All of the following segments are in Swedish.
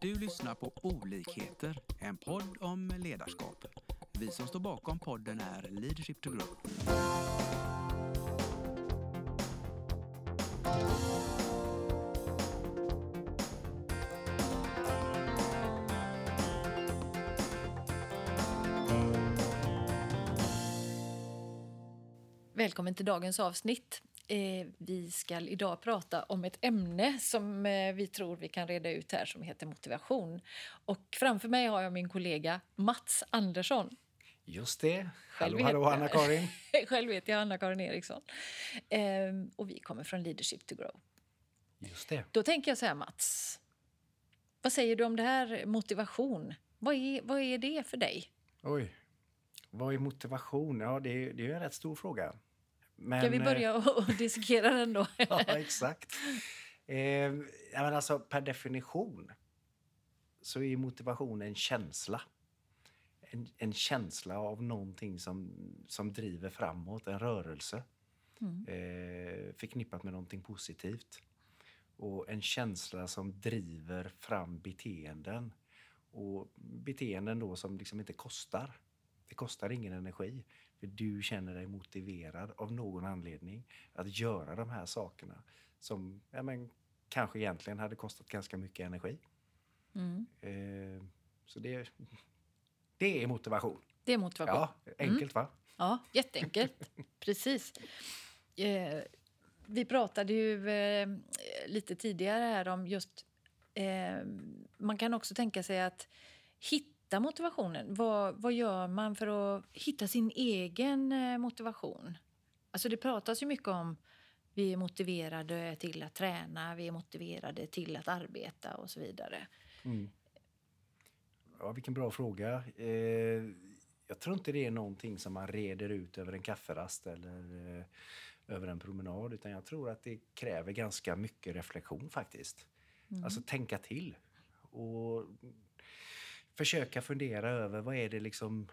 Du lyssnar på Olikheter, en podd om ledarskap. Vi som står bakom podden är Leadership to Grow. Välkommen till dagens avsnitt. Eh, vi ska idag prata om ett ämne som eh, vi tror vi kan reda ut här som heter motivation. Och framför mig har jag min kollega Mats Andersson. Just det. Hallå, hallå Anna-Karin. Själv heter jag Anna-Karin Eriksson. Eh, och vi kommer från Leadership to Grow. Just det. Då tänker jag så här, Mats. Vad säger du om det här motivation? Vad är, vad är det för dig? Oj. Vad är motivation? Ja, det det är en rätt stor fråga. Men, Ska vi eh, börja och dissekera den då? Ja, exakt. Eh, men alltså, per definition så är motivation en känsla. En, en känsla av någonting som, som driver framåt, en rörelse. Eh, förknippat med någonting positivt. Och en känsla som driver fram beteenden. Och beteenden då som liksom inte kostar. Det kostar ingen energi. För du känner dig motiverad av någon anledning att göra de här sakerna som ja, men, kanske egentligen hade kostat ganska mycket energi. Eh, så det, det är motivation. Det är motivation. Ja, enkelt va? Ja, jätteenkelt. Precis. Eh, vi pratade ju eh, lite tidigare här om just... Eh, man kan också tänka sig att hitta motivationen. Vad, vad gör man för att hitta sin egen eh, motivation? Alltså det pratas ju mycket om vi är motiverade till att träna, vi är motiverade till att arbeta och så vidare. Ja, vilken bra fråga. Eh, jag tror inte det är någonting som man reder ut över en kafferast eller eh, över en promenad. Utan jag tror att det kräver ganska mycket reflektion faktiskt. Alltså tänka till. Och försöka fundera över vad är det liksom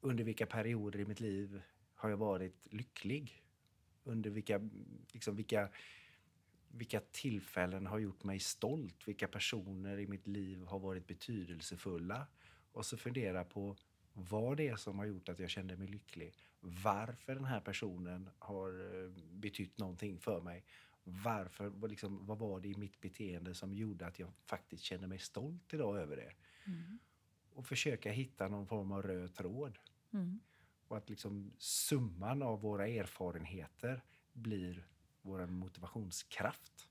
under vilka perioder i mitt liv har jag varit lycklig? Under vilka, liksom vilka, vilka tillfällen har gjort mig stolt? Vilka personer i mitt liv har varit betydelsefulla? Och så fundera på vad det är som har gjort att jag kände mig lycklig. Varför den här personen har eh, betytt någonting för mig. Varför, liksom, vad var det i mitt beteende som gjorde att jag faktiskt kände mig stolt idag över det? Och försöka hitta någon form av röd tråd. Och att liksom summan av våra erfarenheter blir vår motivationskraft.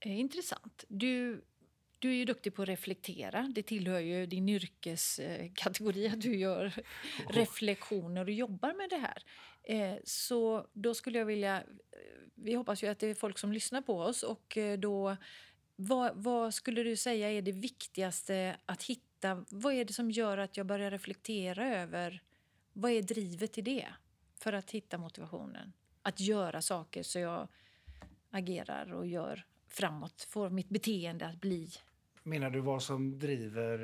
Eh, Intressant. Du, du är ju duktig på att reflektera. Det tillhör ju din yrkeskategori att du gör reflektioner och jobbar med det här. Eh, Så då skulle jag vilja... eh, Vi hoppas ju att det är folk som lyssnar på oss. och då... Vad, vad skulle du säga är det viktigaste att hitta? Vad är det som gör att jag börjar reflektera över... Vad är drivet i det för att hitta motivationen? Att göra saker så jag agerar och gör framåt, får mitt beteende att bli... Menar du vad som driver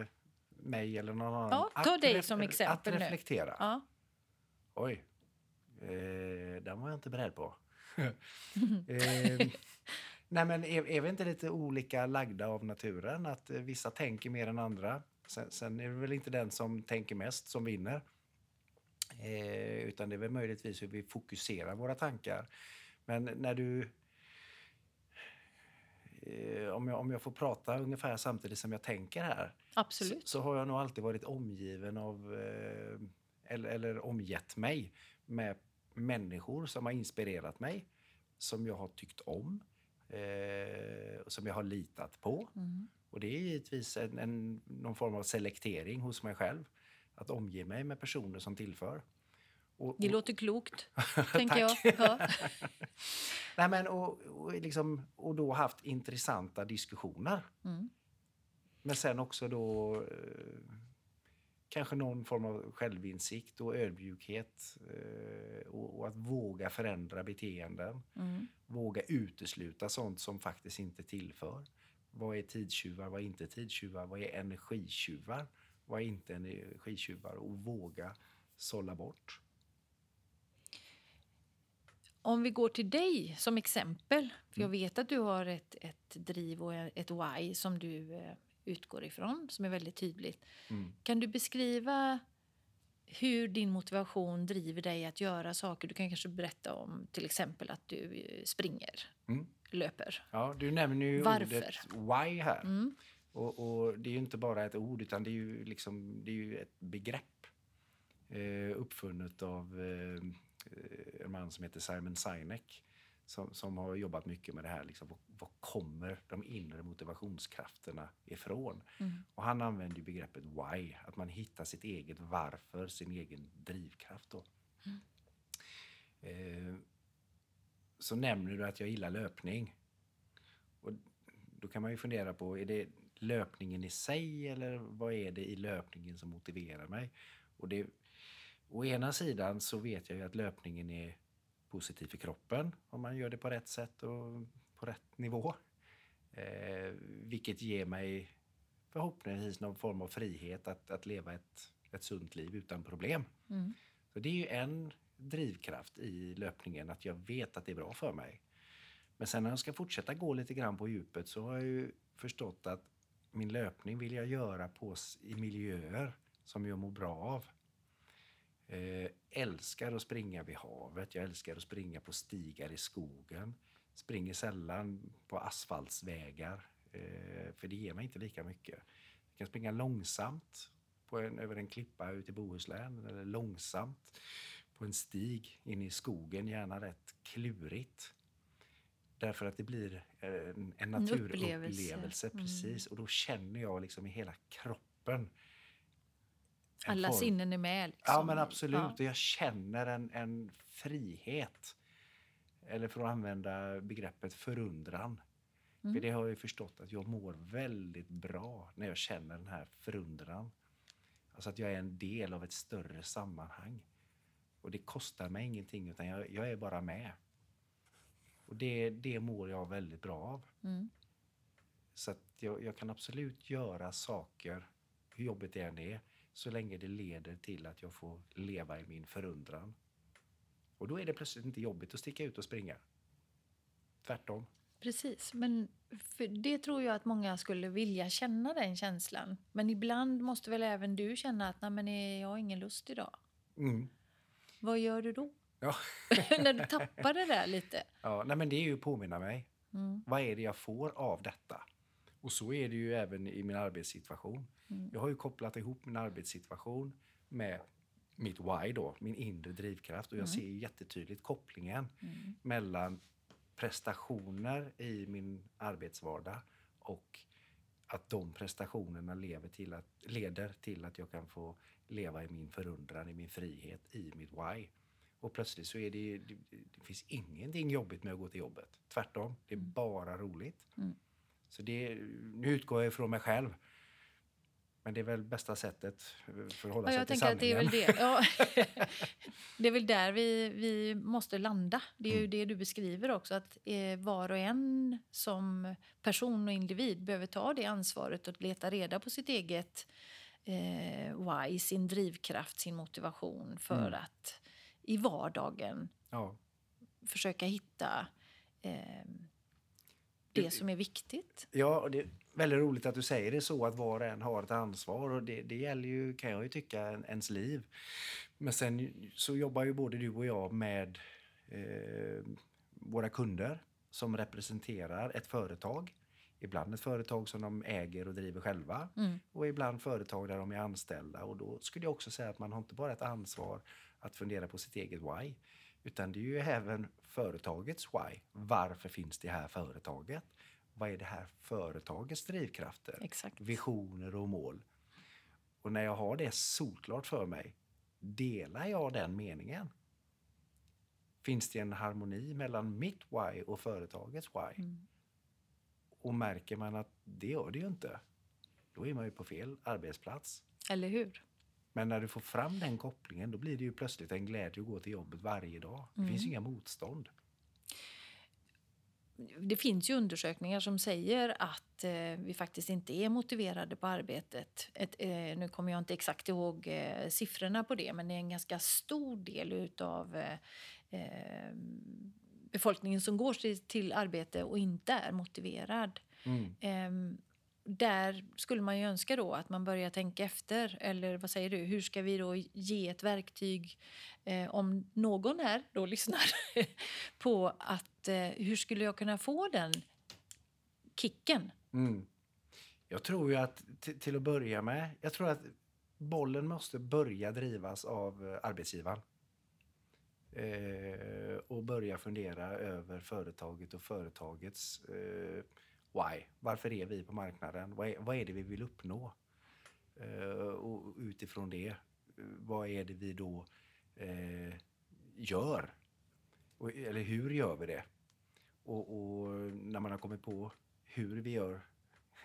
eh, mig eller någon annan? Ja, ta att dig som exempel Att reflektera? Ja. Oj. Eh, den var jag inte beredd på. eh, nej men är, är vi inte lite olika lagda av naturen? Att eh, vissa tänker mer än andra. Sen, sen är det väl inte den som tänker mest som vinner. Eh, utan det är väl möjligtvis hur vi fokuserar våra tankar. Men när du... Eh, om, jag, om jag får prata ungefär samtidigt som jag tänker här Absolut. så, så har jag nog alltid varit omgiven av, eh, eller, eller omgett mig med människor som har inspirerat mig, som jag har tyckt om, eh, som jag har litat på. Och det är givetvis en, en, någon form av selektering hos mig själv, att omge mig med personer som tillför. Och, Det och- låter klokt, tänker jag. Ja. Nej, men, och, och, liksom, och då haft intressanta diskussioner. Men sen också då eh, kanske någon form av självinsikt och ödmjukhet. Eh, och, att våga förändra beteenden. Våga utesluta sånt som faktiskt inte tillför. Vad är tidstjuvar? Vad är inte tidstjuvar? Vad är energitjuvar? Vad är inte energitjuvar? Och våga sålla bort. Om vi går till dig som exempel, för jag vet att du har ett, ett driv och ett why som du eh, utgår ifrån, som är väldigt tydligt. Mm. Kan du beskriva hur din motivation driver dig att göra saker? Du kan kanske berätta om till exempel att du eh, springer, Mm. löper. Ja, du nämner ju Varför? ordet why här. Mm. Och, och det är ju inte bara ett ord utan det är ju, liksom, det är ju ett begrepp. Eh, uppfunnet av eh, en man som heter Simon Sinek. Som, som har jobbat mycket med det här. Liksom, var, var kommer de inre motivationskrafterna ifrån? Mm. Och han använder begreppet why. Att man hittar sitt eget varför, sin egen drivkraft. Då. Eh, så nämner du att jag gillar löpning. Och då kan man ju fundera på, är det löpningen i sig eller vad är det i löpningen som motiverar mig? Och det, å ena sidan så vet jag ju att löpningen är positiv för kroppen om man gör det på rätt sätt och på rätt nivå. Eh, vilket ger mig förhoppningsvis någon form av frihet att, att leva ett, ett sunt liv utan problem. Mm. Så det är ju en drivkraft i löpningen, att jag vet att det är bra för mig. Men sen när jag ska fortsätta gå lite grann på djupet så har jag ju förstått att min löpning vill jag göra på, i miljöer som jag mår bra av. Eh, älskar att springa vid havet, jag älskar att springa på stigar i skogen. Springer sällan på asfaltsvägar, eh, för det ger mig inte lika mycket. Jag kan springa långsamt på en, över en klippa ute i Bohuslän eller långsamt på en stig in i skogen, gärna rätt klurigt. Därför att det blir en, en naturupplevelse. upplevelse. Mm. Precis, och då känner jag liksom i hela kroppen. Alla form- sinnen är med. Liksom. Ja, men absolut. Ja. Jag känner en, en frihet. Eller för att använda begreppet förundran. Mm. För det har jag ju förstått att jag mår väldigt bra när jag känner den här förundran. Alltså att jag är en del av ett större sammanhang. Och det kostar mig ingenting utan jag, jag är bara med. Och det, det mår jag väldigt bra av. Mm. Så att jag, jag kan absolut göra saker, hur jobbigt det än är, så länge det leder till att jag får leva i min förundran. Och då är det plötsligt inte jobbigt att sticka ut och springa. Tvärtom. Precis, men det tror jag att många skulle vilja känna den känslan. Men ibland måste väl även du känna att Nej, men jag har ingen lust idag. Mm. Vad gör du då? Ja. När du tappar det där lite. Ja, nej men det är ju att påminna mig. Mm. Vad är det jag får av detta? Och så är det ju även i min arbetssituation. Mm. Jag har ju kopplat ihop min arbetssituation med mitt why då, min inre drivkraft. Och jag ser ju jättetydligt kopplingen Mm. mellan prestationer i min arbetsvardag och att de prestationerna lever till att, leder till att jag kan få leva i min förundran, i min frihet, i mitt why. Och plötsligt så är det, det, det finns ingenting jobbigt med att gå till jobbet. Tvärtom, det är bara roligt. Mm. Så det, nu utgår jag ifrån mig själv. Men det är väl bästa sättet för att hålla Ja, sig jag till att det är väl sanningen. det. Ja. det är väl där vi, vi måste landa. Det är ju Mm. det du beskriver också. Att eh, var och en som person och individ behöver ta det ansvaret och leta reda på sitt eget eh, why, sin drivkraft, sin motivation för Mm. att i vardagen Ja. försöka hitta eh, det som är viktigt. Ja, det är väldigt roligt att du säger det så, att var och en har ett ansvar. Och det, det gäller ju, kan jag ju tycka, en, ens liv. Men sen så jobbar ju både du och jag med eh, våra kunder som representerar ett företag. Ibland ett företag som de äger och driver själva Mm. och ibland företag där de är anställda. Och då skulle jag också säga att man har inte bara ett ansvar att fundera på sitt eget why, utan det är ju även företagets why. Varför finns det här företaget? Vad är det här företagets drivkrafter? Exakt. Visioner och mål. Och när jag har det solklart för mig, delar jag den meningen? Finns det en harmoni mellan mitt why och företagets why? Mm. Och märker man att det gör det ju inte, då är man ju på fel arbetsplats. Eller hur? Men när du får fram den kopplingen, då blir det ju plötsligt en glädje att gå till jobbet varje dag. Det Mm. finns inga motstånd. Det finns ju undersökningar som säger att eh, vi faktiskt inte är motiverade på arbetet. Ett, eh, nu kommer jag inte exakt ihåg eh, siffrorna på det, men det är en ganska stor del utav eh, eh, befolkningen som går till, till arbete och inte är motiverad. Mm. Där skulle man ju önska då att man börjar tänka efter. Eller vad säger du? Hur ska vi då ge ett verktyg eh, om någon här då lyssnar på att eh, hur skulle jag kunna få den kicken? Mm. Jag tror ju att till, att börja med, jag tror att bollen måste börja drivas av eh, arbetsgivaren. Eh, och börja fundera över företaget och företagets eh, why. Varför är vi på marknaden? Vad är, vad är det vi vill uppnå? Eh, och utifrån det, eh, vad är det vi då eh, gör? Och, eller hur gör vi det? Och, och när man har kommit på hur vi gör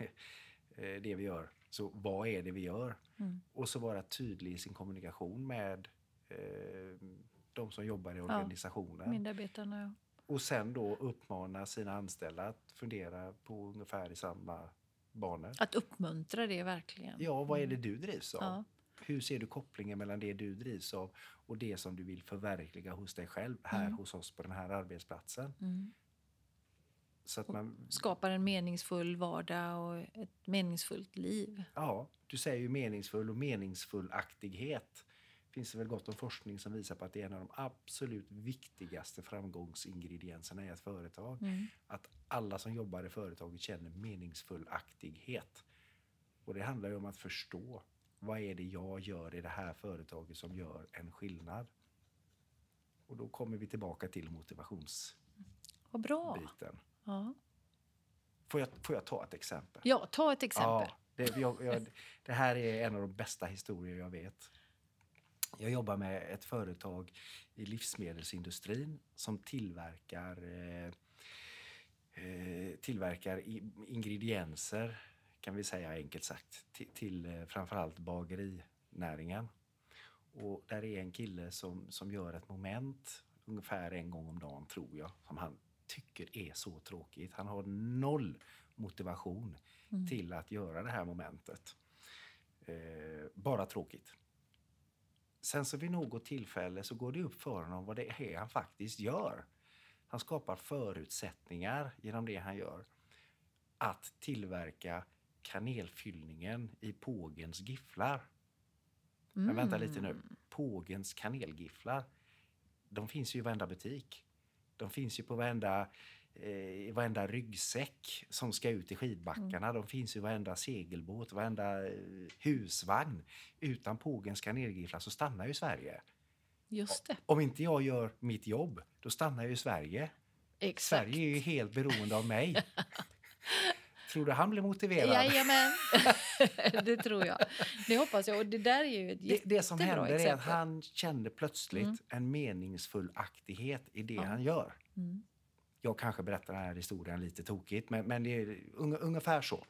eh, det vi gör, så vad är det vi gör? Mm. Och så vara tydlig i sin kommunikation med eh, de som jobbar i organisationen. Medarbetarna, ja. Och sen då uppmana sina anställda att fundera på ungefär i samma banor. Att uppmuntra det verkligen. Ja, vad är det du drivs av? Ja. Hur ser du kopplingen mellan det du drivs av och det som du vill förverkliga hos dig själv här Mm. hos oss på den här arbetsplatsen? Mm. Så att man, Skapar en meningsfull vardag och ett meningsfullt liv. ja, du säger ju meningsfull och meningsfullaktighet. Finns det väl gott om forskning som visar på att det är en av de absolut viktigaste framgångsingredienserna i ett företag. Mm. Att alla som jobbar i företaget känner meningsfullaktighet. Och det handlar ju om att förstå vad är det jag gör i det här företaget som gör en skillnad. Och då kommer vi tillbaka till motivationsbiten. Ja. Får, jag, får jag ta ett exempel? ja, ta ett exempel. Ja, det, jag, jag, det här är en av de bästa historier jag vet. Jag jobbar med ett företag i livsmedelsindustrin som tillverkar, eh, eh, tillverkar ingredienser, kan vi säga enkelt sagt, till, till eh, framförallt bagerinäringen. Och där är en kille som, som gör ett moment ungefär en gång om dagen, tror jag, som han tycker är så tråkigt. Han har noll motivation Mm. till att göra det här momentet. Eh, bara tråkigt. Sen så vid något tillfälle så går det upp för honom vad det är han faktiskt gör. Han skapar förutsättningar genom det han gör att tillverka kanelfyllningen i pågens gifflar. Men vänta lite nu. Mm. Pågens kanelgifflar, de finns ju i varenda butik. De finns ju på varenda, i varenda ryggsäck som ska ut i skidbackarna. De finns i varenda segelbåt, varenda eh, husvagn. Utan pågens kanelgifflar så stannar ju Sverige. Just det. Om inte jag gör mitt jobb, då stannar ju Sverige. Exakt. Sverige är ju helt beroende av mig. Tror du han blir motiverad? Jajamän, det tror jag. Det hoppas jag. Och det där är ju ett Det, det som händer är att exempel. han kände plötsligt Mm. en meningsfull aktighet i det Ja. han gör. Mm. Jag kanske berättar den här historien lite tokigt, men, men det är unge- ungefär så.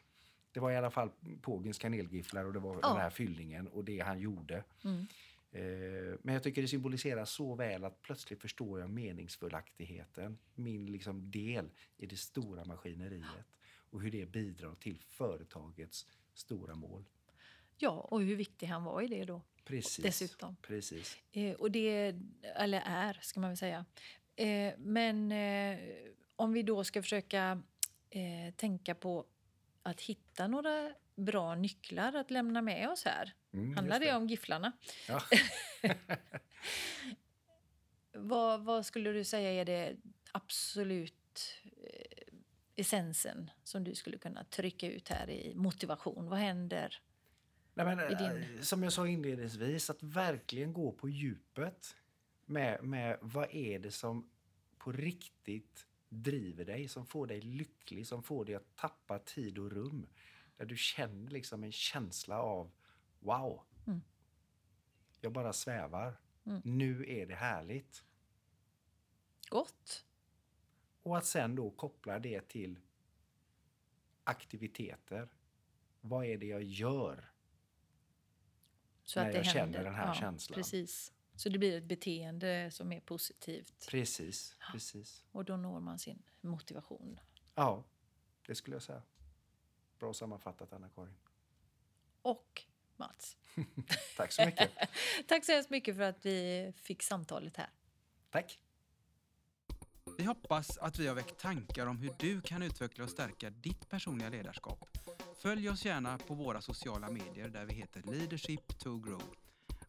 Det var i alla fall pågens kanelgifflar och det var Ja. den här fyllningen och det han gjorde. Mm. Eh, men jag tycker det symboliserar så väl att plötsligt förstår jag meningsfullaktigheten, min liksom del i det stora maskineriet och hur det bidrar till företagets stora mål. Ja, och hur viktig han var i det då. Precis. Dessutom. Precis. Eh, och det, eller är, ska man väl säga. Eh, men eh, om vi då ska försöka eh, tänka på att hitta några bra nycklar att lämna med oss här. Mm, Handlar just det om gifflarna? Ja. Vad, vad skulle du säga är det absolut eh, essensen som du skulle kunna trycka ut här i motivation? Vad händer? Nej, men, din- eh, Som jag sa inledningsvis, att verkligen gå på djupet med, med vad är det som på riktigt driver dig, som får dig lycklig, som får dig att tappa tid och rum. Där du känner liksom en känsla av wow, Mm. jag bara svävar. Mm. Nu är det härligt. Gott. Och att sen då koppla det till aktiviteter. Vad är det jag gör? Så När jag känner händer. den här ja, känslan. Precis. Så det blir ett beteende som är positivt Precis, precis. och då når man sin motivation. Ja, det skulle jag säga. Bra sammanfattat, Anna-Karin. Och Mats, Tack så mycket. tack så hemskt mycket för att vi fick samtalet här. Tack. Vi hoppas att vi har väckt tankar om hur du kan utveckla och stärka ditt personliga ledarskap. Följ oss gärna på våra sociala medier där vi heter Leadership to Grow.